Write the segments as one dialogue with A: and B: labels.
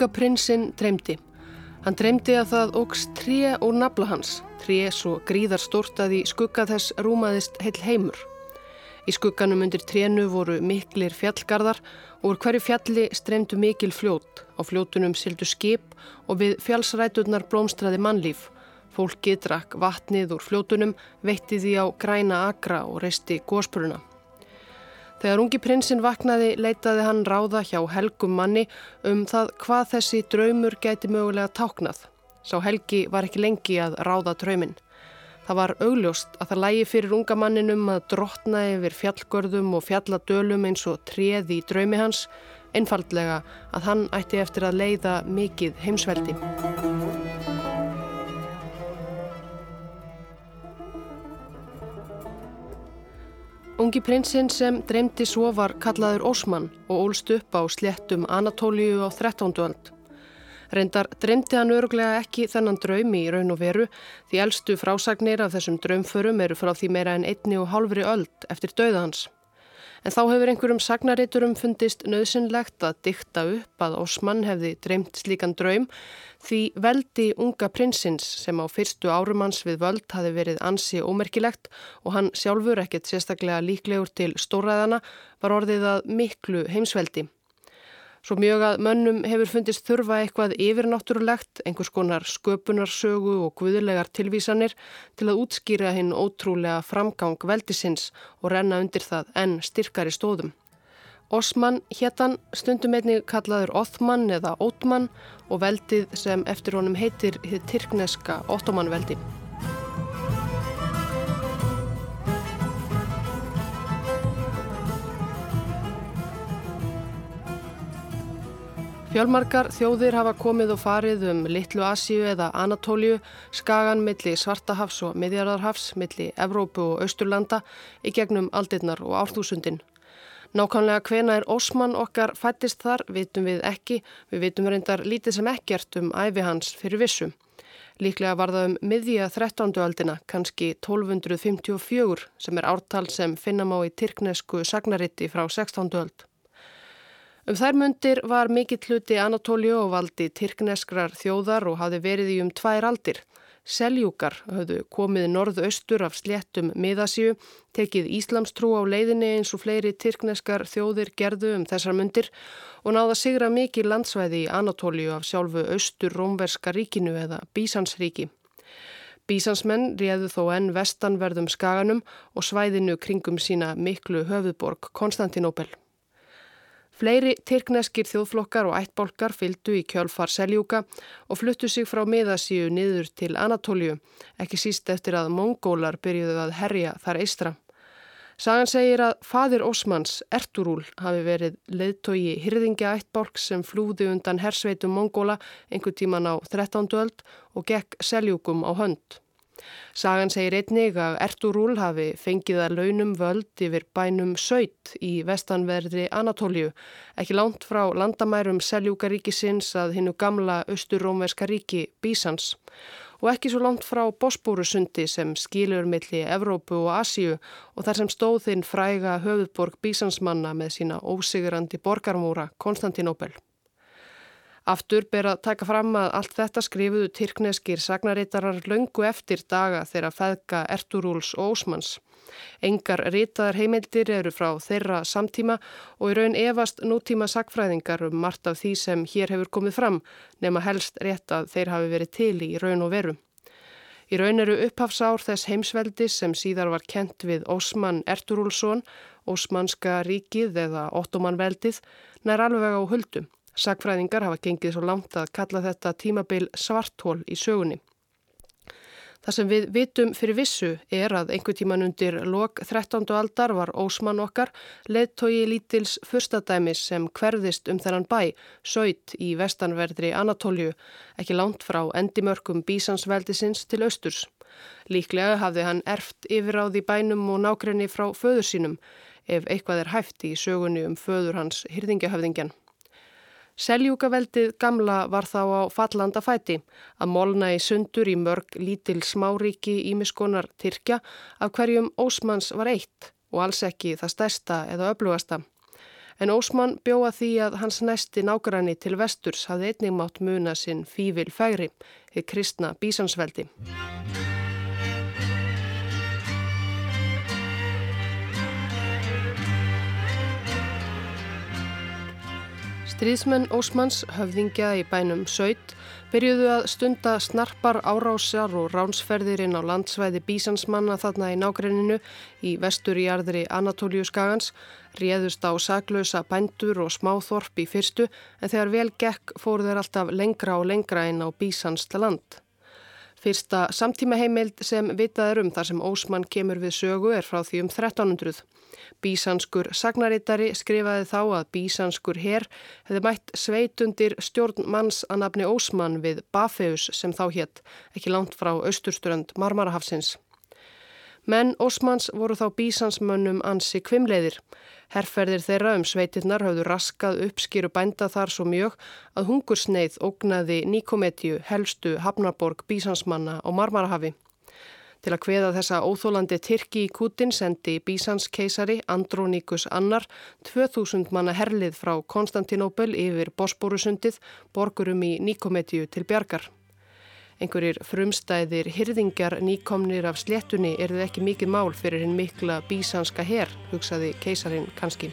A: Unga prinsinn dreymdi. Hann dreymdi að það ógs tré úr nafla hans, tré svo gríðar stórtað í skugga þess rúmaðist heil heimur. Í skugganum undir trénu voru miklir fjallgarðar og úr hverju fjalli streymdu mikil fljót. Á fljótunum sildu skip og við fjallsræturnar blómstraði mannlíf. Fólki drakk vatnið úr fljótunum, veitti því á græna agra og reisti góspuruna. Þegar ungi prinsinn vaknaði leitaði hann ráða hjá helgum manni um það hvað þessi draumur gæti mögulega táknað. Sá helgi var ekki lengi að ráða drauminn. Það var augljóst að það lægi fyrir unga manninum að drotna yfir fjallgörðum og fjalladölum eins og treði í draumi hans, einfaldlega að hann ætti eftir að leiða mikið heimsveldi. Ungi prinsinn sem dreymdi svo var kallaður Ósmann og ólst upp á sléttum Anatóliu á 13. öld. Reyndar dreymdi hann öruglega ekki þennan draumi í raun og veru því eldstu frásagnir af þessum draumförum eru frá því meira en einni og hálfri öld eftir dauða hans. En þá hefur einhverjum sagnariturum fundist nöðsynlegt að dykta upp að Osman hefði dreymt slíkan draum því veldi unga prinsins sem á fyrstu árumanns við völd hafi verið ansi ómerkilegt og hann sjálfur ekkert sérstaklega líklegur til stóræðana var orðið að miklu heimsveldi. Svo mjög að mönnum hefur fundist þurfa eitthvað yfirnáttúrulegt, einhvers konar sköpunarsögu og guðulegar tilvísanir til að útskýra hinn ótrúlega framgang veldisins og renna undir það enn styrkari stóðum. Osman héttan stundum einnig kallaður Othman eða Ótman og veldið sem eftir honum heitir hitt tyrkneska Ottomanveldi. Fjölmarkar þjóðir hafa komið og farið um Littlu Asíu eða Anatóliu, skagan milli Svartahafs og Midjarðarhafs, milli Evrópu og Austurlanda í gegnum aldirnar og árþúsundin. Nákvæmlega hvena er Ósmann okkar fættist þar, vitum við ekki, við vitum reyndar lítið sem ekkert um æfi hans fyrir vissu. Líklega var það um miðja 13. aldina, kannski 1254, sem er ártal sem finnam á í tyrknesku sagnaritti frá 16. ald. Um þær mundir var mikill hluti Anatóliu og valdi tyrkneskrar þjóðar og hafði verið í um tvær aldir. Seljúkar höfðu komið norðaustur af sléttum miðasíu, tekið Íslamstrú á leiðinni eins og fleiri tyrkneskar þjóðir gerðu um þessar mundir og náða sigra mikið landsvæði í Anatóliu af sjálfu austur rómverska ríkinu eða Bísansríki. Bísansmenn réðu þó enn vestanverðum skaganum og svæðinu kringum sína miklu höfuborg Konstantinópel. Fleiri tyrkneskir þjóðflokkar og ættbólkar fyldu í kjölfar Seljúka og fluttu sig frá miðasíu niður til Anatóliu, ekki síst eftir að mongólar byrjuðu að herja þar eistra. Sagan segir að fadir Ósmanns, Erturúl, hafi verið leiðtogi hyrðingja ættbólk sem flúði undan hersveitum mongóla einhver tíman á 13. öld og gekk Seljúkum á hönd. Sagan segir einnig að Erturúl hafi fengið að launum völd yfir bænum Söйt í vestanverðri Anatóliu, ekki langt frá landamærum Seljúkaríkisins að hinnu gamla austurrómverska ríki Bísans og ekki svo langt frá Bosporusundi sem skilur milli Evrópu og Asíu og þar sem stóð þinn fræga höfðborg Bísansmanna með sína ósigurandi borgarmúra Konstantinóbel. Aftur ber að taka fram að allt þetta skrifuðu tyrkneskir sagnarítarar löngu eftir daga þeirra feðka Erturúls og Ósmanns. Engar ritaðar heimildir eru frá þeirra samtíma og í raun evast nútíma sagfræðingar um margt af því sem hér hefur komið fram nema helst rétt að þeir hafi verið til í raun og veru. Í raun eru upphafsár þess heimsveldis sem síðar var kent við Ósmann Erturúlsson, Ósmannska ríkið eða Ottomanveldið, nær alveg á huldum. Sakfræðingar hafa gengið svo langt að kalla þetta tímabil svartól í sögunni. Það sem við vitum fyrir vissu er að einhver tíman undir lok 13. aldar var Ósmann okkar leðtogi lítils fyrstadæmis sem hverðist um þennan bæ, Söйt í vestanverðri Anatóliu, ekki langt frá endimörkum Bísansveldisins til austurs. Líklega hafði hann erft yfiráð í bænum og nákrenni frá föður sínum, ef eitthvað er hæft í sögunni um föður hans hyrðingahöfðingjan. Seljúkaveldið gamla var þá á fallanda fæti að molna í sundur í mörg lítil smáríki ímiskonar Tyrkja af hverjum Ósmanns var eitt og alls ekki það stærsta eða öflugasta. En Ósmann bjóða því að hans næsti nágranni til vesturs hafði einnig mátt muna sinn fívil færi, þið kristna bísansveldi. Stríðsmenn Ósmanns, höfðingja í bænum Söyd, byrjuðu að stunda snarpar árásjar og ránsferðir inn á landsvæði bísansmanna þarna í nágrenninu í vestur í arðri Anatóliu skagans, réðust á saglösa bændur og smáþorp í fyrstu en þegar vel gekk fóru þeir alltaf lengra og lengra inn á bísansta land. Fyrsta samtíma heimild sem vitað er um þar sem Ósmann kemur við sögu er frá því um 1300. Bísanskur sagnarittari skrifaði þá að bísanskur herr hefði mætt sveitundir stjórn manns að nafni Ósmann við Bafeus sem þá hétt, ekki langt frá austurströnd Marmarahafsins. Menn Ósmanns voru þá bísansmönnum ansi kvimleiðir. Herrferðir þeirra um sveitirnar hafðu raskað uppskýru bænda þar svo mjög að hungursneið ógnaði Nikometju, helstu Hafnaborg, bísansmanna og Marmarahafi. Til að hveða þessa óþólandi Tyrki í Kútin sendi Bísans keisari Andróníkus Annar 2000 manna herlið frá Konstantinópel yfir Bosporusundið, borgurum í Nikometju til Bjarkar. Einhverjir frumstæðir hyrðingar nýkomnir af sléttunni er þið ekki mikið mál fyrir hinn mikla bísanska herr, hugsaði keisarin kannski.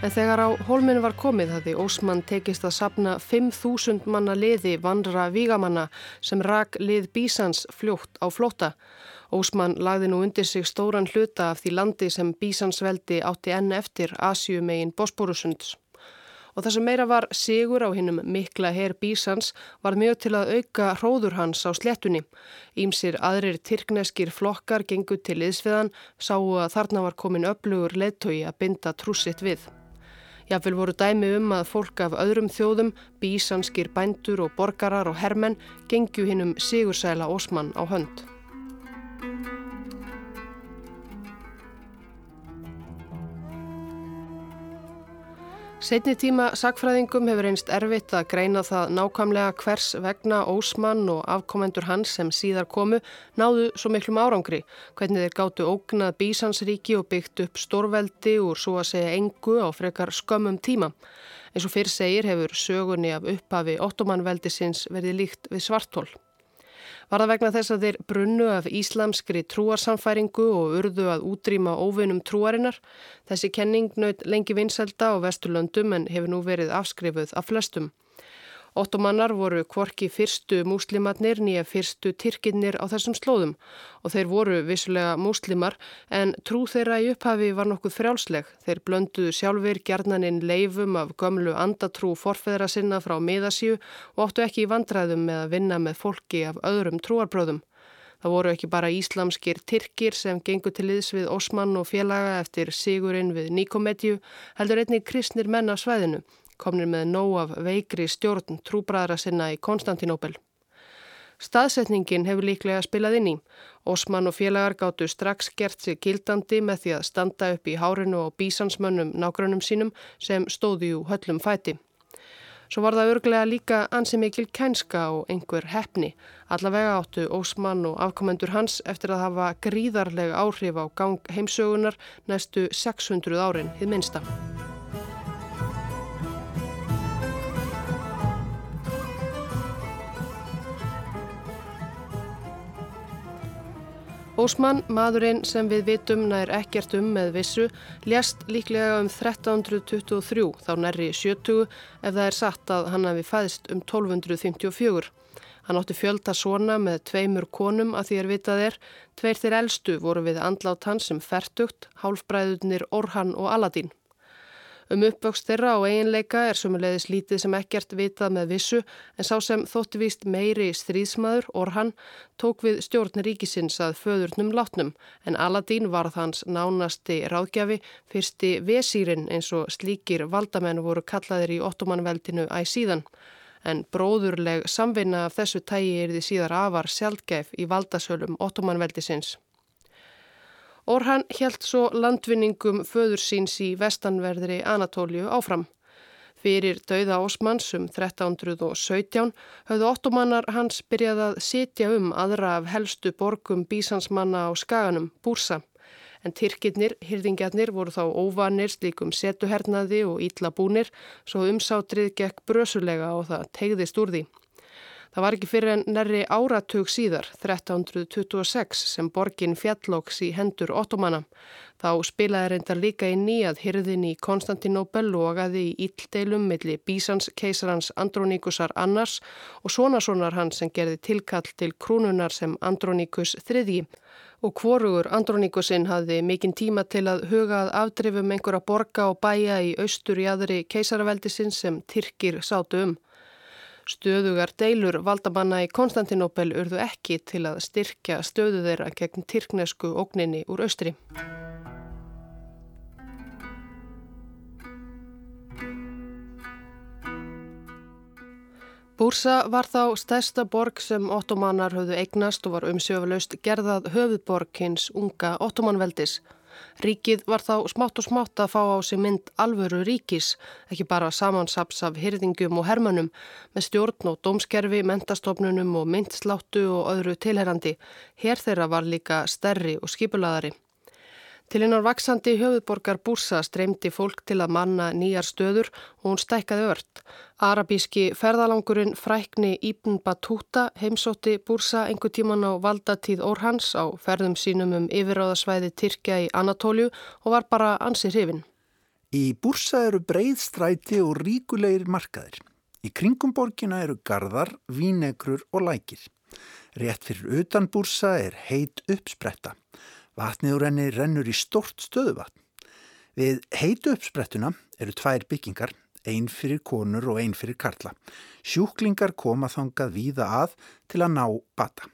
A: En þegar á hólminu var komið hafði Ósmann tekist að sapna 5.000 manna liði vandra vígamanna sem rak lið Bísans fljótt á flóta. Ósmann lagði nú undir sig stóran hluta af því landi sem Bísansveldi átti enn eftir Asjumegin Bosporusunds. Og það sem meira var sigur á hinnum mikla herr Bísans var mjög til að auka hróður hans á slettunni. Ímsir aðrir tyrkneskir flokkar gengu til yðsviðan, sáu að þarna var komin öflugur leittói að binda trúsitt við. Jáfnvel voru dæmi um að fólk af öðrum þjóðum, bísanskir bændur og borgarar og hermenn gengju hinnum Sigursæla Ósmann á hönd. Setni tíma sakfræðingum hefur einst erfitt að greina það nákvæmlega hvers vegna Ósmann og afkomendur hans sem síðar komu náðu svo miklum árangri, hvernig þeir gáttu ógnað bísansríki og byggt upp stórveldi úr svo að segja engu á frekar skömmum tíma. Eins og fyrr segir hefur sögunni af upphafi ottomanveldisins verið líkt við svartól. Var það vegna þess að þeir brunnu af íslamskri trúarsamfæringu og urðu að útrýma óvinnum trúarinnar. Þessi kenning naut lengi vinselda á Vesturlöndum en hefur nú verið afskrifuð af flestum. Ottomannar voru kvorki fyrstu múslimatnir nýja fyrstu tyrkinnir á þessum slóðum og þeir voru vissulega múslimar en trú þeirra í upphafi var nokkuð frjálsleg. Þeir blönduðu sjálfur gerðnaninn leifum af gömlu andatrú forfeðra sinna frá miðasíu og óttu ekki í vandræðum með að vinna með fólki af öðrum trúarbröðum. Það voru ekki bara íslamskir tyrkir sem gengur til liðs við Osman og félaga eftir sigurinn við Nikomedju, heldur einnig kristnir menn af svæðinu komnir með nóg af veikri stjórn trúbræðra sinna í Konstantinópel. Staðsetningin hefur líklega spilað inn í. Osman og félagar gáttu strax gert sig gildandi með því að standa upp í hárinu og bísansmönnum nágrunum sínum sem stóði jú höllum fæti. Svo var það örglega líka ansi mikil kænska og einhver hefni. Allavega áttu Ósmann og afkomendur hans eftir að hafa gríðarlega áhrif á gang heimsögunar næstu 600 árin hið minsta. Ósmann, maðurinn sem við vitum nær ekkert um með vissu, ljast líklega um 1323 þá nærri 70 ef það er satt að hann hafi fæðist um 1254. Hann átti fjölda svona með tveimur konum að því er vitað er, tveir þeir eldstu voru við andlátt hans sem fertugt, hálfbræðunir Orhan og Aladín. Um uppvöxt þeirra og eiginleika er sumulegðis lítið sem ekkert vitað með vissu en sá sem þótti víst meiri stríðsmaður, Orhan, tók við stjórn ríkisins að föðurnum látnum en Aladín varð hans nánasti ráðgjafi fyrsti vesýrin eins og slíkir valdamenn voru kallaðir í ottomanveldinu æg síðan. En bróðurleg samvinna af þessu tægi er því síðar afar sjálfgæf í valdasölum ottomanveldisins. Orhan helt svo landvinningum föður síns í vestanverðri Anatóliu áfram. Fyrir dauða Ósmanns um 1317 höfðu ottomannar hans byrjað að sitja um aðra af helstu borgum bísansmanna á skaganum, Búrsa. En Tyrkirnir, hyrðingjarnir, voru þá óvanir slíkum setuhernaði og ítlabúnir svo umsátrið gekk brösulega og það tegðist úr því. Það var ekki fyrir en nærri áratug síðar, 1326, sem borgin fjallóks í hendur ottomana. Þá spilaði reyndar líka í nýjað hyrðin í Konstantinopel og aði í íldeilum milli Bísans keisarans Androníkusar annars og svonasonar hans sem gerði tilkall til krúnunar sem Androníkus þriðji. Og kvorugur Androníkusinn hafði mikinn tíma til að hugað afdrifum einhverja borga og bæja í austur í aðri keisaraveldisinn sem Tyrkir sátu um. Stöðugar deilur valdamanna í Konstantinopel urðu ekki til að styrkja stöðu þeirra gegn tyrknesku ógninni úr austri. Búrsa var þá stærsta borg sem ottomanar höfðu eignast og var umsjöfalaust gerðað höfuðborg hins unga ottomanveldis. Ríkið var þá smátt og smátt að fá á sig mynd alvöru ríkis, ekki bara samansaps af hyrðingum og hermönum, með stjórn og dómskerfi, mentastofnunum og myndsláttu og öðru tilherrandi. Hér þeirra var líka stærri og skipulaðari. Til einar vaksandi höfuðborgar Búrsa streymdi fólk til að manna nýjar stöður og hún stækkaði ört. Arabíski ferðalangurinn frækni Ibn Battuta heimsótti Búrsa einhver tíman á valdatíð Orhans á ferðum sínum um yfiráðasvæði Tyrkja í Anatólju og var bara ansið hrifin.
B: Í Búrsa eru breið stræti og ríkulegir markaðir. Í kringum borgina eru gardar, vínegrur og lækir. Rétt fyrir utan Búrsa er heit uppspretta. Vatnið úr henni rennur í stort stöðuvatn. Við heitu uppsprettuna eru tvær byggingar, einn fyrir konur og einn fyrir karla. Sjúklingar koma þangað víða að til að ná bata.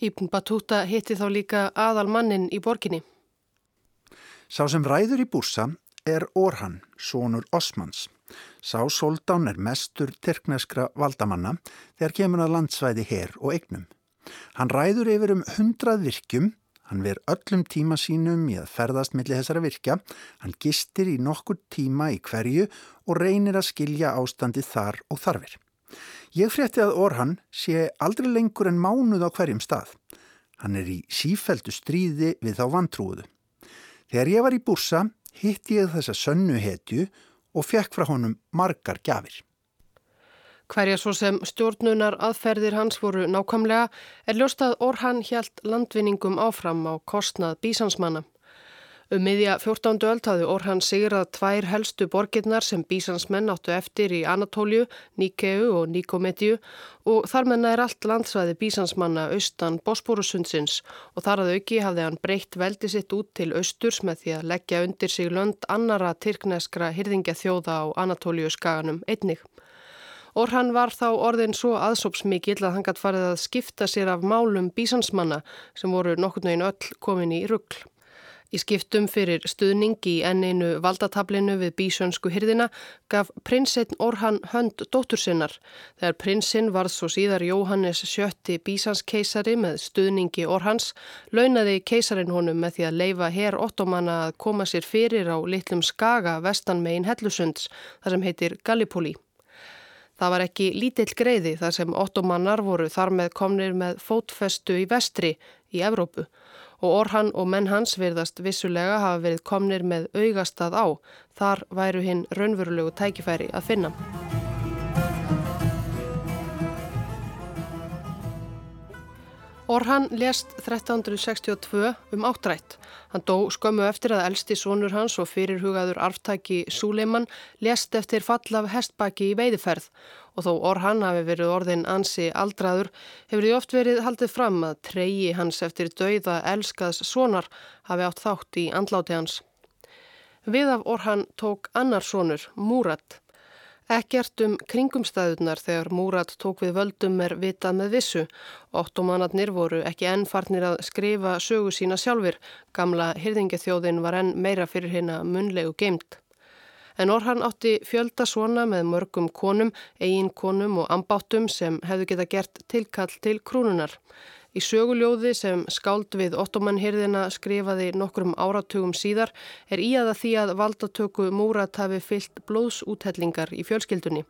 A: Íbn Batúta hitti þá líka aðal mannin í borginni.
B: Sá sem ræður í búrsa er Orhan, sonur Osmans. Sá soldán er mestur terkneskra valdamanna þegar kemur að landsvæði her og eignum. Hann ræður yfir um hundrað virkjum Hann ver öllum tíma sínum í að ferðast millir þessara virkja, hann gistir í nokkur tíma í hverju og reynir að skilja ástandi þar og þarfir. Ég frétti að Orhan sé aldrei lengur en mánuð á hverjum stað. Hann er í sífældu stríði við þá vantrúðu. Þegar ég var í búrsa hitti ég þessa sönnu hetju og fekk frá honum margar gafir.
A: Hverja svo sem stjórnunar aðferðir hans voru nákvæmlega er ljóstað Orhan hjælt landvinningum áfram á kostnað bísansmanna. Um miðja 14. öld hafði Orhan sigrað tvær helstu borgirnar sem bísansmenn áttu eftir í Anatólju, Níkeu og Níkomedju og þar menna er allt landsvæði bísansmanna austan Bosporusundsins og þar að auki hafði hann breytt veldi sitt út til austurs með því að leggja undir sig lönd annara tyrkneskra hyrðingja þjóða á Anatólju skaganum einnig. Orhan var þá orðin svo aðsópsmikill að hann gætt farið að skipta sér af málum bísansmanna sem voru nokkur nögin öll komin í ruggl. Í skiptum fyrir stuðning í enninu valdatablinu við bísönsku hyrðina gaf prinsinn Orhan hönd dóttur sinnar. Þegar prinsinn varð svo síðar Jóhannes sjötti bísanskeisari með stuðningi Orhans, launaði keisarin honum með því að leifa herr ottomanna að koma sér fyrir á litlum skaga vestan megin Hellusunds, þar sem heitir Gallipoli. Það var ekki lítill greiði þar sem ottomannar voru þar með komnir með fótfestu í vestri í Evrópu og Orhan og menn hans verðast vissulega hafa verið komnir með augastað á. Þar væru hinn raunverulegu tækifæri að finna. Orhan lést 1362 um áttrætt. Hann dó skömmu eftir að elsti sónur hans og fyrirhugaður arftæki Súleiman lést eftir fall af hestbaki í veiðiferð og þó Orhan hafi verið orðin ansi aldraður hefur því oft verið haldið fram að treyi hans eftir dauða elskaðs sónar hafi átt þátt í andláti hans. Við af Orhan tók annar sónur, Múrat. Ekkert um kringumstæðunar þegar Múrat tók við völdum er vitað með vissu. Ottomanarnir voru ekki enn farnir að skrifa sögu sína sjálfur. Gamla hyrðingathjóðin var enn meira fyrir hérna munlegu geimt. En Orhan átti fjölda svona með mörgum konum, eigin konum og ambáttum sem hefðu geta gert tilkall til krúnunar. Í söguljóði sem skáld við ottomanhyrðina skrifaði nokkrum áratugum síðar er í aða því að valdatöku Múrat hafi fyllt blóðsúthellingar í fjölskyldunni.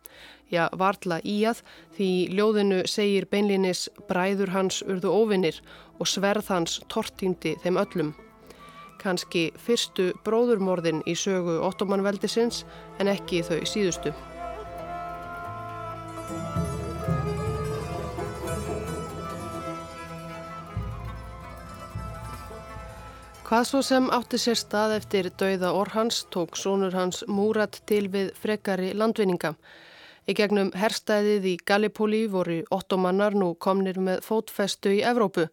A: Já, varla í að því ljóðinu segir beinlinis bræður hans urðu óvinnir og sverð hans tortýndi þeim öllum. Kanski fyrstu bróðurmorðin í sögu ottomanveldisins en ekki þau síðustu. Hvað svo sem átti sér stað eftir dauða Orhans tók sónur hans Múrat til við frekari landvinninga. Í gegnum herstæðið í Gallipoli voru ottomannar nú komnir með fótfestu í Evrópu.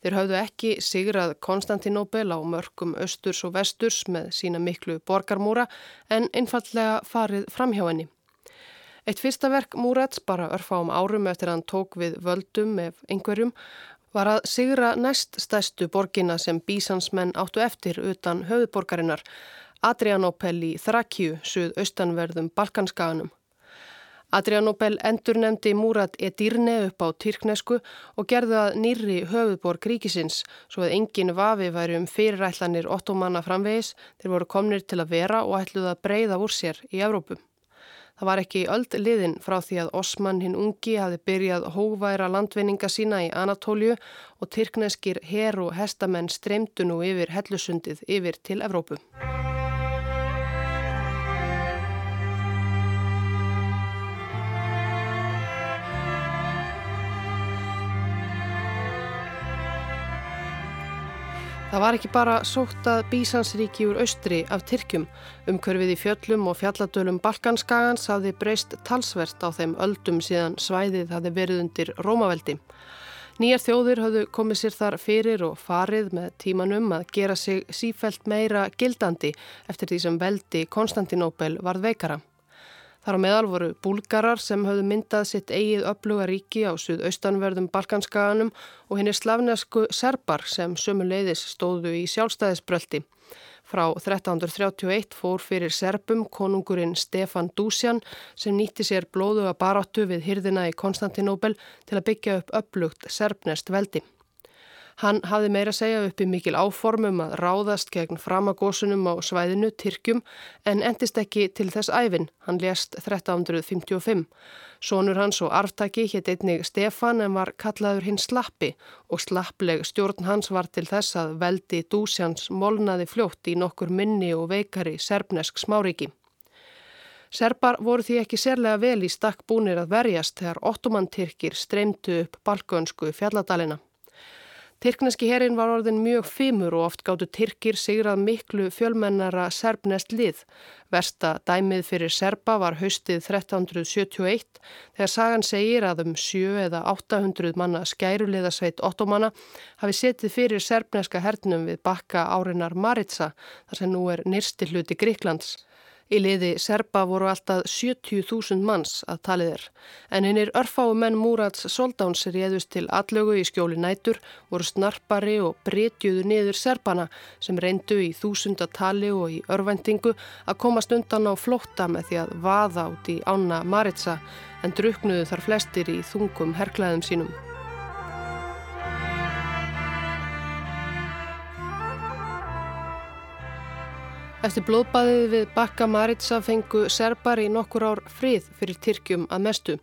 A: Þeir hafðu ekki sigrað Konstantinopel á mörgum östurs og vesturs með sína miklu borgarmúra en einfallega farið framhjá henni. Eitt fyrsta verk Múrats bara örfa um árum eftir hann tók við völdum ef einhverjum var að sigra næst stæstu borgina sem bísansmenn áttu eftir utan höfuborgarinnar, Adrianopel í Þrakju, suð austanverðum Balkanskaganum. Adrianopel endur nefndi Múrat Edirne upp á Tyrknesku og gerði að nýri höfuborg ríkisins svo að engin vafi væri um fyrirætlanir ottomanna framvegis þeir voru komnir til að vera og ætluð að breyða úr sér í Evrópu. Það var ekki öll liðin frá því að Osman hinn ungi hafi byrjað hóværa landvinninga sína í Anatólju og tyrkneskir her og hestamenn streymdu nú yfir hellusundið yfir til Evrópu. Það var ekki bara sótt að Bísansríki úr austri af Tyrkjum. Umkörfið í fjöllum og fjalladölum Balkanskagans hafði breyst talsvert á þeim öldum síðan svæðið hafði verið undir Rómaveldi. Nýjar þjóðir hafðu komið sér þar fyrir og farið með tímanum að gera sig sífælt meira gildandi eftir því sem veldi Konstantinópel varð veikara. Þar á meðal voru búlgarar sem höfðu myndað sitt eigið uppluga ríki á suðaustanverðum Balkanskaganum og henni slavnesku serbar sem sömuleiðis stóðu í sjálfstæðisbröldi. Frá 1331 fór fyrir serbum konungurinn Stefan Dúsjan sem nýtti sér blóðuga baráttu við hyrðina í Konstantinóbel til að byggja upp upplugt serbnest veldi. Hann hafði meira segja upp í mikil áformum að ráðast gegn framagósunum á svæðinu Tyrkjum en endist ekki til þess æfin. Hann lést 1355. Sónur hans og arftaki hétt einnig Stefan en var kallaður hinn Slappi og slappleg stjórn hans var til þess að veldi Dúsjans molnaði fljótt í nokkur minni og veikari serbnesk smáriki. Serbar voru því ekki sérlega vel í stakk búnir að verjast þegar ottomantyrkir streymdu upp balgönsku fjalladalina. Tyrkneski herin var orðin mjög fimur og oft gáttu Tyrkir sigrað miklu fjölmennara serbnest lið. Versta dæmið fyrir serba var haustið 1371 þegar sagan segir að um 7 eða 800 manna skæruleðasveit ottomanna hafi setið fyrir serbneska hernum við bakka árinar Maritsa þar sem nú er nýrsti hluti Gríklands. Í liði Serba voru alltaf 70.000 manns að talið er, en hennir örfáu menn Múrats soldáns réðust til allögu í skjóli nætur, voru snarpari og breytjuðu niður Serbana sem reyndu í þúsundatali og í örvendingu að komast undan á flótta með því að vaða út í ána Maritsa en druknuðu þar flestir í þungum herrklæðum sínum. Eftir blóðbæðið við Bakka Maritsa fengu serbar í nokkur ár frið fyrir Tyrkjum að mestu.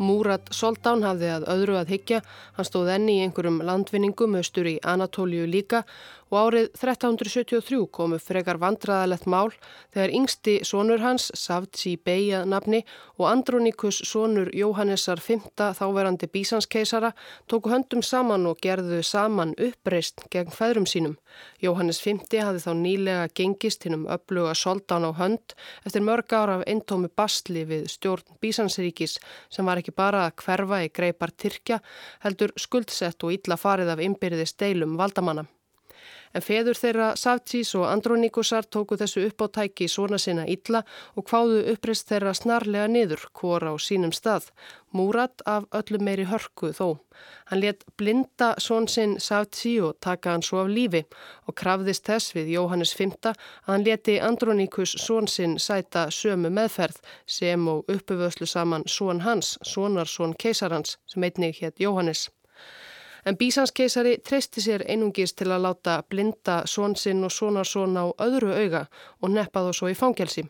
A: Múrat Soldán hafði að öðru að higgja, hann stóð enni í einhverjum landvinningum austur í Anatóliu líka og árið 1373 komu frekar vandraðalett mál þegar yngsti sonur hans, Savtsi Beija nafni og Andronikus sonur Jóhannessar V þáverandi bísanskeisara tóku höndum saman og gerðu saman uppreist gegn fæðrum sínum. Jóhannes V hafði þá nýlega gengist hinnum uppluga Soldán á hönd eftir mörg ára af eintómi bastli við stjórn bísansríkis sem var ekki ekki bara að hverfa í greipar Tyrkja heldur skuldsett og illa farið af ymbirði steilum valdamanna. En feður þeirra Savtís og Androníkusar tóku þessu uppáttæki svona sinna illa og hváðu uppreist þeirra snarlega niður, hvora á sínum stað. Múrat af öllum meiri hörku þó. Hann let blinda són sinn Savtí og taka hann svo af lífi og krafðist þess við Jóhannes V að hann leti Androníkus són sinn sæta sömu meðferð sem og uppöföslu saman són hans, sonar són keisarhans sem einnig hétt Jóhannes. En Bísanskeisari treysti sér einungis til að láta blinda svonsinn og svonarsvon á öðru auga og neppa þó svo í fangelsi.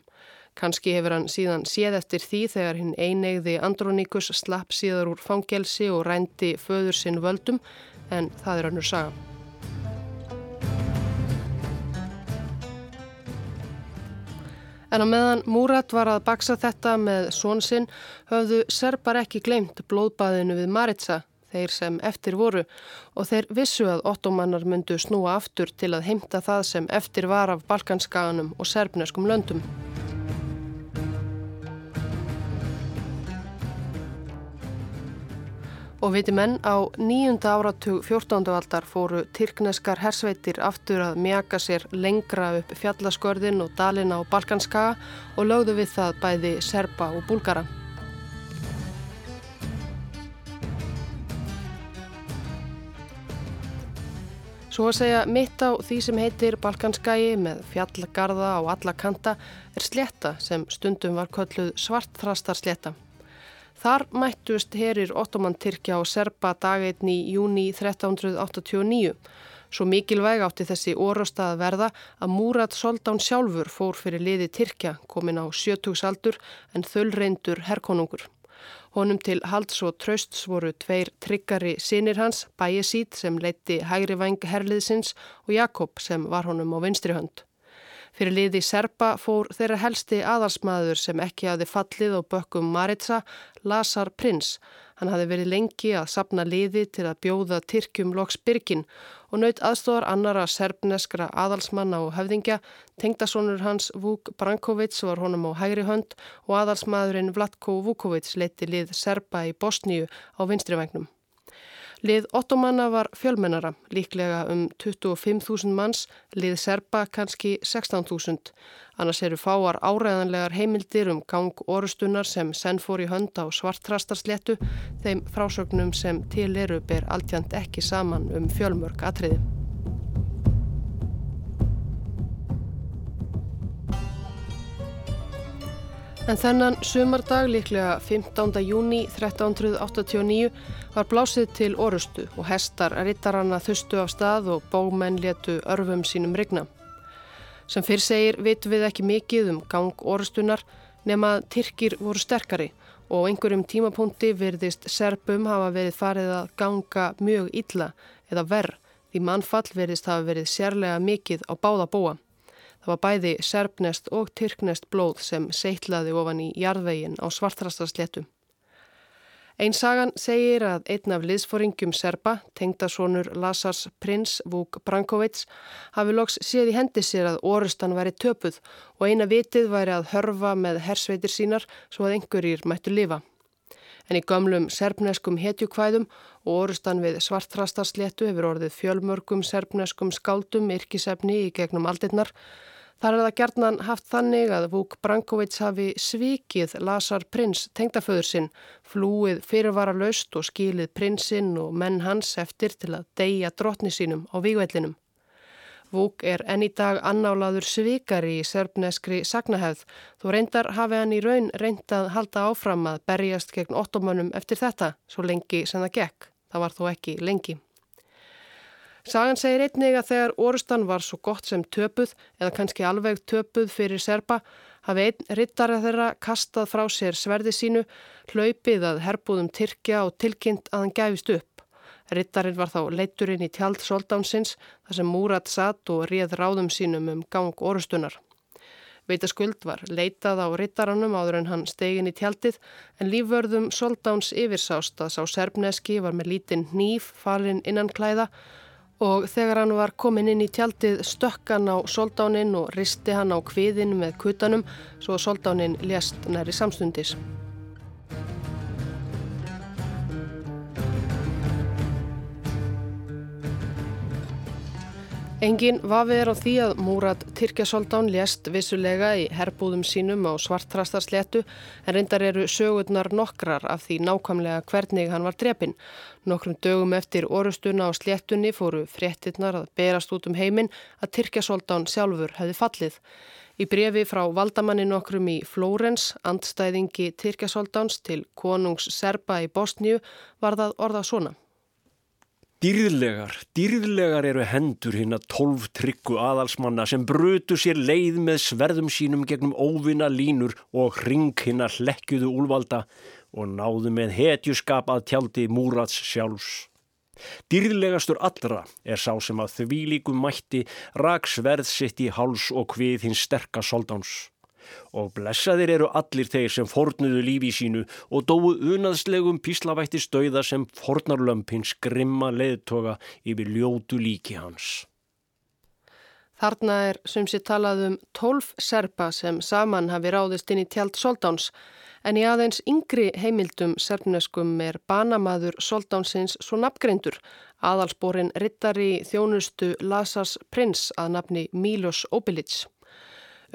A: Kanski hefur hann síðan séð eftir því þegar hinn einegði Androníkus slapp síðar úr fangelsi og rændi föður sinn völdum en það er hannur saga. En á meðan Múrat var að baksa þetta með svonsinn höfðu serpar ekki glemt blóðbaðinu við Maritsa þeir sem eftir voru og þeir vissu að ottomannar myndu snúa aftur til að heimta það sem eftir var af Balkanskaganum og serbneskum löndum. Og viti menn, á nýjunda áratug 14. aldar fóru tyrkneskar hersveitir aftur að mjaka sér lengra upp fjallaskörðin og dalina á Balkanskaga og lögðu við það bæði serba og búlgara. Svo að segja mitt á því sem heitir Balkanskægi með fjallgarða á alla kanta er sletta sem stundum var kölluð svartþrastar sletta. Þar mættust herir ottoman Tyrkja og Serba dageitn í júni 1389. Svo mikilvæg átti þessi orðstað að verða að Múrat Soldán sjálfur fór fyrir liði Tyrkja komin á sjötugsaldur en þöllreindur herrkonungur. Honum til halds og trösts voru tveir tryggari sinir hans, Bæjesít sem leitti hægri vang herliðsins og Jakob sem var honum á vinstri hönd. Fyrir liði Serpa fór þeirra helsti aðarsmaður sem ekki hafi fallið á bökkum Maritza, Lazar Prins. Hann hafi verið lengi að sapna liði til að bjóða Tyrkjum loks byrgin og naut aðstóðar annara serbneskra aðalsmanna og höfðingja. Tengdasónur hans Vuk Brankovic var honum á hægri hönd og aðalsmaðurinn Vlatko Vukovic leiti lið Serba í Bosníu á vinstrivægnum. Lið ottomanna var fjölmennara, líklega um 25.000 manns, lið serba kannski 16.000. Annars eru fáar áræðanlegar heimildir um gang orustunar sem senn fór í hönd á svartrastarsléttu, þeim frásögnum sem til eru ber alltjant ekki saman um fjölmörg atriði. En þennan sumardag, líklega 15. júni 1389, var blásið til orustu og hestar rittaranna þustu af stað og bómenn letu örfum sínum rigna. Sem fyrr segir vitum við ekki mikið um gang orustunar nema að Tyrkir voru sterkari og einhverjum tímapunkti virðist serpum hafa verið farið að ganga mjög illa eða verð því mannfall virðist hafa verið sérlega mikið á báða búa. Það var bæði serbnest og tyrknest blóð sem seittlaði ofan í jarðvegin á svartrastarsléttum. Einn sagan segir að einn af liðsforingjum serba, tengdasónur Lasars prins Vúk Brankovits, hafi loks séð í hendi sér að orustan væri töpuð og eina vitið væri að hörfa með hersveitir sínar svo að einhverjir mættu lifa. En í gömlum serbneskum hetjukvæðum og orustan við svartrastarsléttu hefur orðið fjölmörgum serbneskum skáldum yrkisefni í gegnum aldinnar Þar er það gerðnan haft þannig að Vúk Brankovic hafi svikið Lazar prins tengdaföður sinn, flúið fyrirvara laust og skilið prinsinn og menn hans eftir til að deyja drotni sínum á vígvellinum. Vúk er enn í dag annálaður svikari í serbneskri sagnahefð, þó reyndar hafi hann í raun reyndað halda áfram að berjast gegn ottomannum eftir þetta, svo lengi sem það gekk. Það var þó ekki lengi. Sagan segir einnig að þegar orustan var svo gott sem töpuð eða kannski alveg töpuð fyrir serpa hafi einn rittara þeirra kastað frá sér sverði sínu, hlaupið að herbúðum Tyrkja og tilkynnt að hann gæfist upp. Rittarinn var þá leitturinn í tjald soldánsins þar sem Múrat satt og réð ráðum sínum um gang orustunar. Veitaskuld var leitað á rittarannum áður en hann stegin í tjaldið en lífvörðum soldáns yfirsást að sá serbneski var með lítinn nýf falinn innan klæða og þegar hann var komin inn í tjaldið stökk hann á soldánin og risti hann á kviðin með kutanum svo að soldánin lést næri samstundis. Engin vafið er á því að Múrat Tyrkjasoldán lést vissulega í herbúðum sínum á svartrastarsléttu en reyndar eru sögurnar nokkrar af því nákvæmlega hvernig hann var drepin. Nokkrum dögum eftir orustuna á sléttunni fóru fréttinnar að berast út um heiminn að Tyrkjasoldán sjálfur hefði fallið. Í brefi frá valdamanni nokkrum í Flórens, andstæðingi Tyrkjasoldáns til konungs Serba í Bosníu var það orða svona.
C: Dýrðlegar, dýrðlegar eru hendur hinn að tólf tryggu aðalsmanna sem brutu sér leið með sverðum sínum gegnum óvinna línur og ring hinn að hlekjuðu úlvalda og náðu með hetjuskap að tjaldi múrats sjálfs. Dýrðlegastur allra er sá sem að því líkum mætti rak sverð sitt í háls og hvið hins sterka soldáns og blessaðir eru allir þeir sem fornuðu lífi sínu og dóu unaðslegum píslavætti stauða sem fornarlömpins grimma leðtoga yfir ljótu líki hans.
A: Þarna er sem sé talað um tólf serpa sem saman hafi ráðist inn í tjald Soldáns en í aðeins yngri heimildum serpneskum er banamaður Soldánsins svo nafngreindur aðalsporin rittari þjónustu Lasas Prins að nafni Milos Obilic.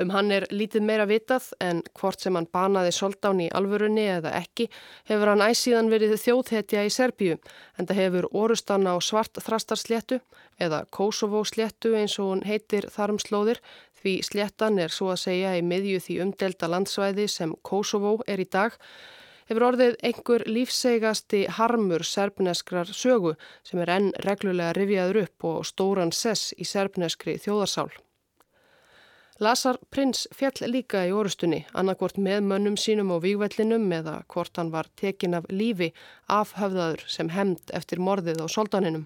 A: Um hann er lítið meira vitað en hvort sem hann banaði soldán í alvörunni eða ekki hefur hann æsíðan verið þjóðhetja í Serbíu en það hefur orustan á svart þrastarsléttu eða Kosovo sléttu eins og hún heitir þarum slóðir því sléttan er svo að segja í miðju því umdelta landsvæði sem Kosovo er í dag hefur orðið einhver lífsegasti harmur serbneskrar sögu sem er enn reglulega rifjaður upp og stóran sess í serbneskri þjóðarsál. Lasar prins fjall líka í orustunni, annarkvort með mönnum sínum og výgvellinum eða hvort hann var tekin af lífi afhöfðaður sem hemd eftir morðið á soldaninum.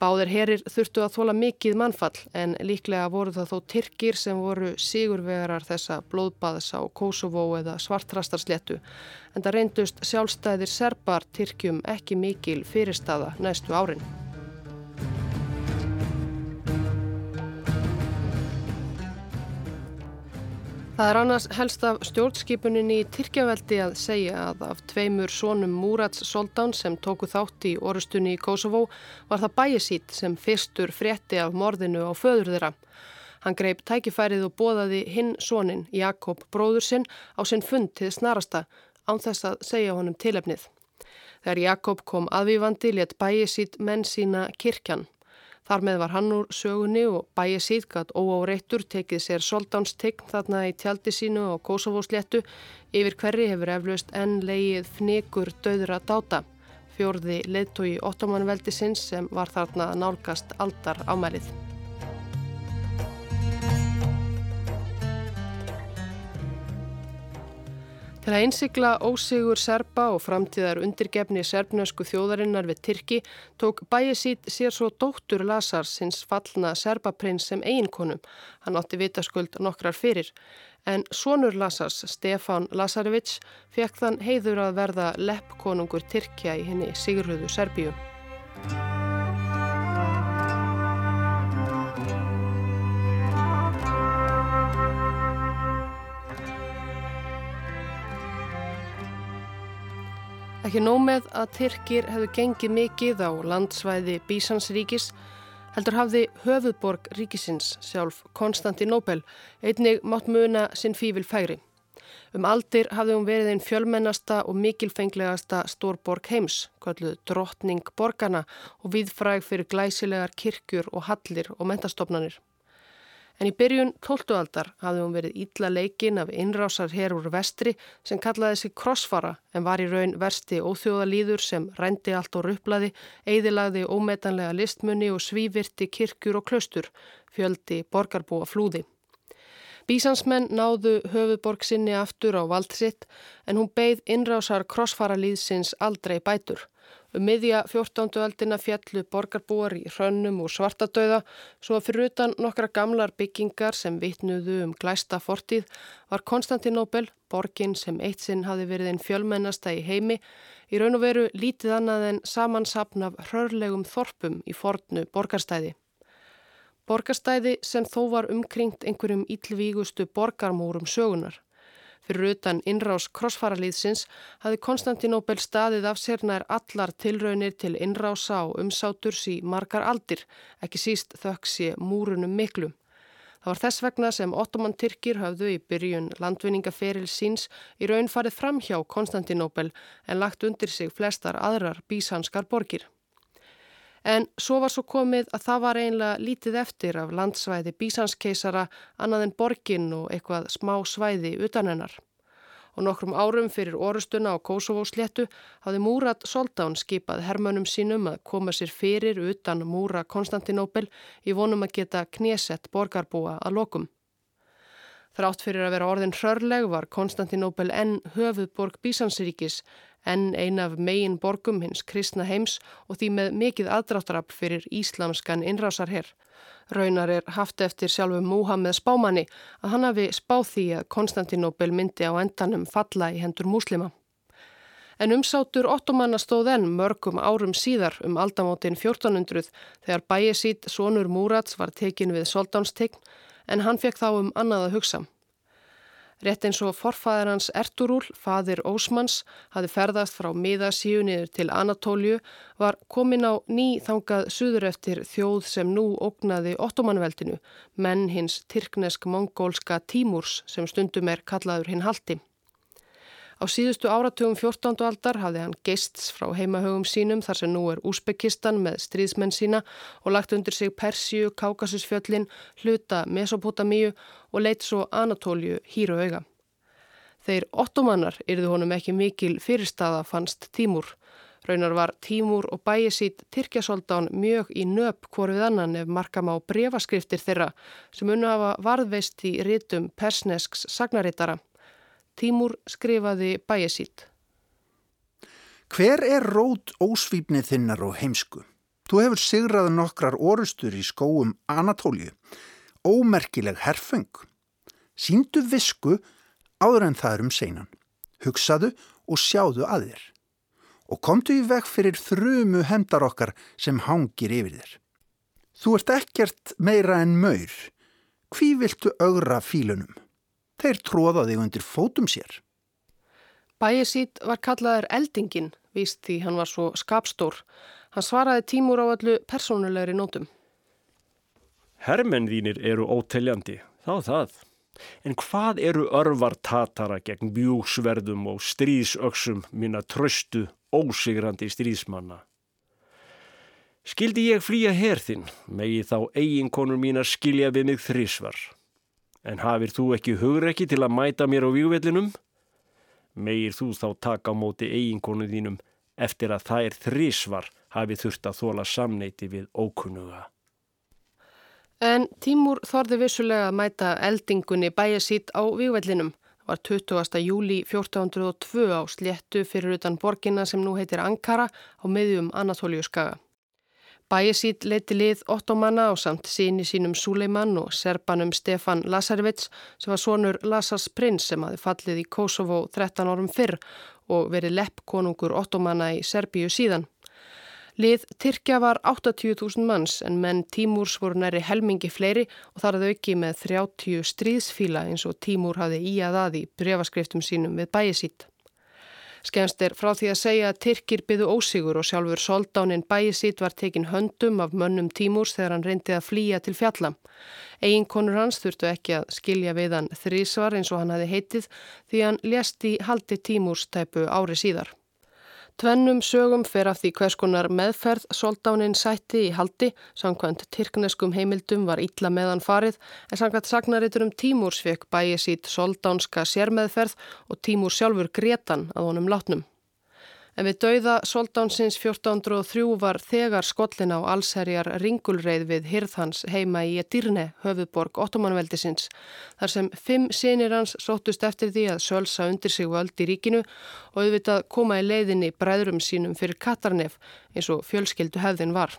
A: Báðir herir þurftu að þóla mikið mannfall en líklega voru það þó Tyrkir sem voru sigurvegarar þessa blóðbaðs á Kosovo eða svartrastarsléttu en það reyndust sjálfstæðir serbar Tyrkjum ekki mikil fyrirstaða næstu árin. Það er annars helst af stjórnskipuninni í Tyrkjaveldi að segja að af tveimur sónum Múrats Soldán sem tóku þátt í orustunni í Kosovo var það bæjasít sem fyrstur frétti af morðinu á föður þeirra. Hann greip tækifærið og bóðaði hinn sónin, Jakob bróður sinn, á sinn fund til snarasta án þess að segja honum tilefnið. Þegar Jakob kom aðvífandi let bæjasít menn sína kirkjan. Þar með var hann úr sögunni og bæið síðgat óáreittur tekið sér soldánstegn þarna í tjaldi sínu og Kosovo-sléttu yfir hverri hefur eflaust enn leið fnigur döðra dáta. Fjórði leittói ottomanveldi sinns sem var þarna nálgast aldar ámælið. Til að einsikla ósigur serpa og framtíðar undirgefni serbnösku þjóðarinnar við Tyrki tók bæjasít sér svo dóttur Lazars hins fallna serbaprins sem eiginkonum. Hann átti vitaskuld nokkrar fyrir. En sonur Lazars, Stefan Lazarevic, fekk þann heiður að verða leppkonungur Tyrkja í henni Sigurðuðu Serbíu. Ekki nómið að Tyrkir hefðu gengið mikið á landsvæði Bísansríkis heldur hafði höfuðborg ríkisins sjálf Konstantinopel einnig mátt muna sinn fývil færi. Um aldir hafði hún verið einn fjölmennasta og mikilfenglegasta stórborg heims, kalluð drottning borgarna og viðfræg fyrir glæsilegar kirkjur og hallir og mentastofnanir. En í byrjun 12. aldar hafði hún verið ítla leikin af innrásar hér úr vestri sem kallaði sig krossfara en var í raun versti óþjóðalýður sem rændi allt og rupplaði, eðilagði ómetanlega listmunni og svívirti kirkjur og klöstur, fjöldi borgarbúa flúði. Bísansmenn náðu höfuborg sinni aftur á valdsitt en hún beigð innrásar krossfaralýðsins aldrei bætur. Um miðja 14. aldina fjallu borgarbúar í hrönnum og svartadauða svo að fyrir utan nokkra gamlar byggingar sem vittnuðu um glæsta fortíð var Konstantinopel, borgin sem eitt sinn hafi verið einn fjölmennasta í heimi, í raun og veru lítið annað en samansapn af hrörlegum þorpum í fornu borgarstæði. Borgarstæði sem þó var umkringt einhverjum íllvígustu borgarmórum sögunar. Fyrir utan innrás krossfaralýðsins hafi Konstantinopel staðið af sér nær allar tilraunir til innrása og umsáturs í margar aldir, ekki síst þöggs ég múrunum miklu. Það var þess vegna sem ottoman Tyrkir hafðu í byrjun landvinningaferil síns í raun farið fram hjá Konstantinopel en lagt undir sig flestar aðrar bísanskar borgir. En svo var svo komið að það var einlega lítið eftir af landsvæði bísanskeisara annað en borgin og eitthvað smá svæði utan hennar. og nokkrum árum fyrir orustuna á Kosovo sléttu hafði Múrat Soldán skipað hermönum sínum að koma sér fyrir utan Múra Konstantinópel í vonum að geta knésett borgarbúa að lokum. Þrátt fyrir að vera orðin hrörleg var Konstantinópel enn höfuðborg Bísansiríkis, enn ein af megin borgum hins kristna heims og því með mikið aðdráttarab fyrir íslamskan innrásarherr. Raunar er haft eftir sjálfu Múhammed spámanni að hann hafi spáð því að Konstantinóbel myndi á endanum falla í hendur múslima. En umsátur ottomanna stóð enn mörgum árum síðar um aldamótin 1400 þegar bæjesít Sónur Múrats var tekin við soldánstegn en hann fekk þá um annað að hugsa. Rétt eins og forfæðar hans Erturúl, fadir Ósmanns, hafi ferðast frá miðasíu niður til Anatóliu, var komin á ný þangað suður eftir þjóð sem nú ógnaði ottomanveldinu, menn hins tyrknesk-mongólska Tímúrs sem stundum er kallaður hinn haldi. Á síðustu áratugum 14. aldar hafði hann geists frá heimahögum sínum þar sem nú er Úsbekistan með stríðsmenn sína og lagt undir sig Persíu, Kákasusfjöllin, hluta Mesopotamíu og leitt svo Anatóliu hýru auga. Þeir ottomannar yrðu honum ekki mikil fyrirstaða fannst Tímúr. Raunar var Tímúr og bæjisít Tyrkjasoldán mjög í nöp hvorfið annan ef markam á brefaskriftir þeirra sem unna hafa varðveist í rítum persnesks sagnarittara. Tímur skrifaði bæjesít.
B: Hver er rót ósvífnið þinnar og heimsku? Þú hefur sigrað nokkrar orustur í skóum Anatólju. Ómerkileg herfeng. Sýndu visku áður en það er um seinan. Hugsaðu og sjáðu að þér. Og komdu í veg fyrir þrumu hendar okkar sem hangir yfir þér. Þú ert ekkert meira en maur. Hví viltu augra fílunum? Þeir tróða þig undir fótum sér.
A: Bæjesít var kallaður Eldingin, víst því hann var svo skapstór. Hann svaraði tímur á allu persónulegri nótum.
C: Hermenn þínir eru óteljandi, þá það. En hvað eru örvar tatara gegn bjúksverðum og stríðsöksum minna tröstu, ósigrandi stríðsmanna? Skildi ég flýja herðinn, megi þá eiginkonur mína skilja við mig þrísvar. En hafir þú ekki hugrekki til að mæta mér á výgvellinum? Megir þú þá taka á móti eiginkonu þínum eftir að þær þrísvar hafi þurft að þóla samneiti við ókunnuga.
A: En Tímur þorði vissulega að mæta eldingunni bæjasít á výgvellinum. Það var 20. júli 1402 á sléttu fyrir utan borginna sem nú heitir Ankara á miðjum Anatóliu skaga. Bæjisít leiti lið ottomanna á samt síni sínum Suleiman og serbanum Stefan Lasarevits sem var sonur Lasars prins sem hafi fallið í Kosovo 13 árum fyrr og verið lepp konungur ottomanna í Serbíu síðan. Lið Tyrkja var 80.000 manns en menn Tímúrs voru næri helmingi fleiri og þar að auki með 30 stríðsfíla eins og Tímúr hafi í að að í brefaskriftum sínum við bæjisít. Skemst er frá því að segja að Tyrkir byðu ósigur og sjálfur soldánin bæjisít var tekin höndum af mönnum tímúrs þegar hann reyndi að flýja til fjalla. Eginkonur hans þurftu ekki að skilja við hann þrísvar eins og hann hafi heitið því hann lést í haldi tímúrs tæpu ári síðar. Tvennum sögum fer af því hvers konar meðferð soldánin sætti í haldi, samkvæmt tyrkneskum heimildum var ítla meðan farið, en samkvæmt sagnaritur um Tímúrs fekk bæið sít soldánska sérmeðferð og Tímúr sjálfur gretan að honum látnum. En við dauða soldánsins 1403 var þegar skollin á allsherjar ringulreið við hirðhans heima í Edirne, höfuborg Ottomanveldisins, þar sem fimm sinir hans sóttust eftir því að sölsa undir sig völd í ríkinu og auðvitað koma í leiðinni bræðrum sínum fyrir Katarnef eins og fjölskyldu hefðin var.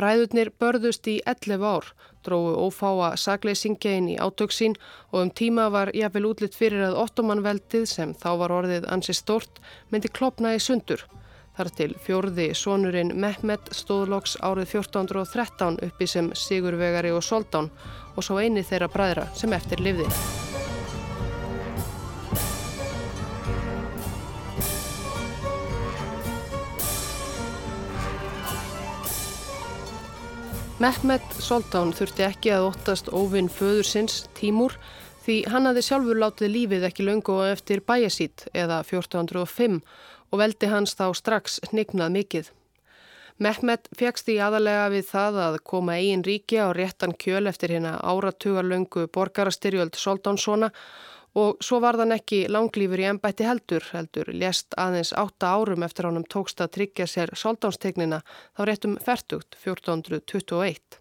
A: Bræðurnir börðust í 11 ár, dróðu ófáa sagleysingjain í átöksín og um tíma var jáfnvel útlitt fyrir að ottomanveldið sem þá var orðið ansi stort myndi klopna í sundur. Þar til fjörði sonurinn Mehmet stóðloks árið 1413 uppi sem Sigurvegari og Soldán og svo eini þeirra bræðra sem eftir livði. Mehmet Soldán þurfti ekki að óttast óvinn föður sinns, Tímur, því hann hafði sjálfur látið lífið ekki löngu eftir bæjasít eða 1405 og veldi hans þá strax hnignað mikið. Mehmet fegst í aðalega við það að koma eigin ríkja og réttan kjöl eftir hérna áratugarlöngu borgarastyrjöld Soldánssona Og svo var þann ekki langlýfur í ennbætti heldur, heldur lést aðeins átta árum eftir ánum tókst að tryggja sér soldánstegnina þá réttum færtugt 1421.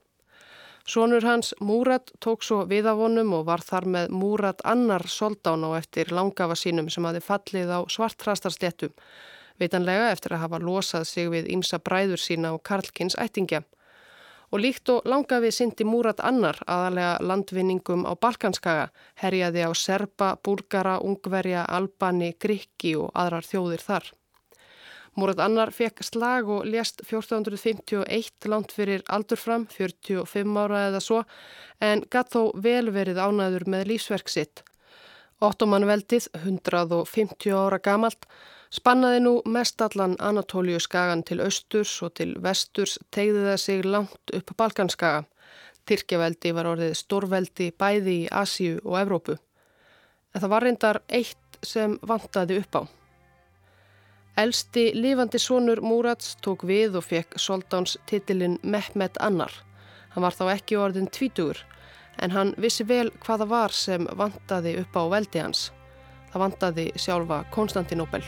A: Sónur hans Múrat tók svo viðavonum og var þar með Múrat annar soldán á eftir langafa sínum sem hafi fallið á svartrastarstjettum, vitanlega eftir að hafa losað sig við ymsa bræður sína og Karlkins ættingja. Og líkt og langafi syndi Múrat annar aðalega landvinningum á Balkanskaga, herjaði á Serba, Búlgara, Ungverja, Albani, Grikki og aðrar þjóðir þar. Múrat Annar fekk slag og lést 1451 langt fyrir aldur fram, 45 ára eða svo, en gatt þó vel verið ánaður með lífsverk sitt. Ottomanveldið, 150 ára gamalt, spannaði nú mestallan Anatóliu skagan til austurs og til vesturs tegði það sig langt upp Balkanskaga. Tyrkjaveldi var orðið stórveldi bæði í Asíu og Evrópu. En það var reyndar eitt sem vantaði upp á. Elsti lifandi sonur Múrats tók við og fekk Soldáns titilinn Mehmet Annar. Hann var þá ekki orðin tvítugur en hann vissi vel hvaða var sem vantaði upp á veldi hans. Það vantaði sjálfa Konstantinopel.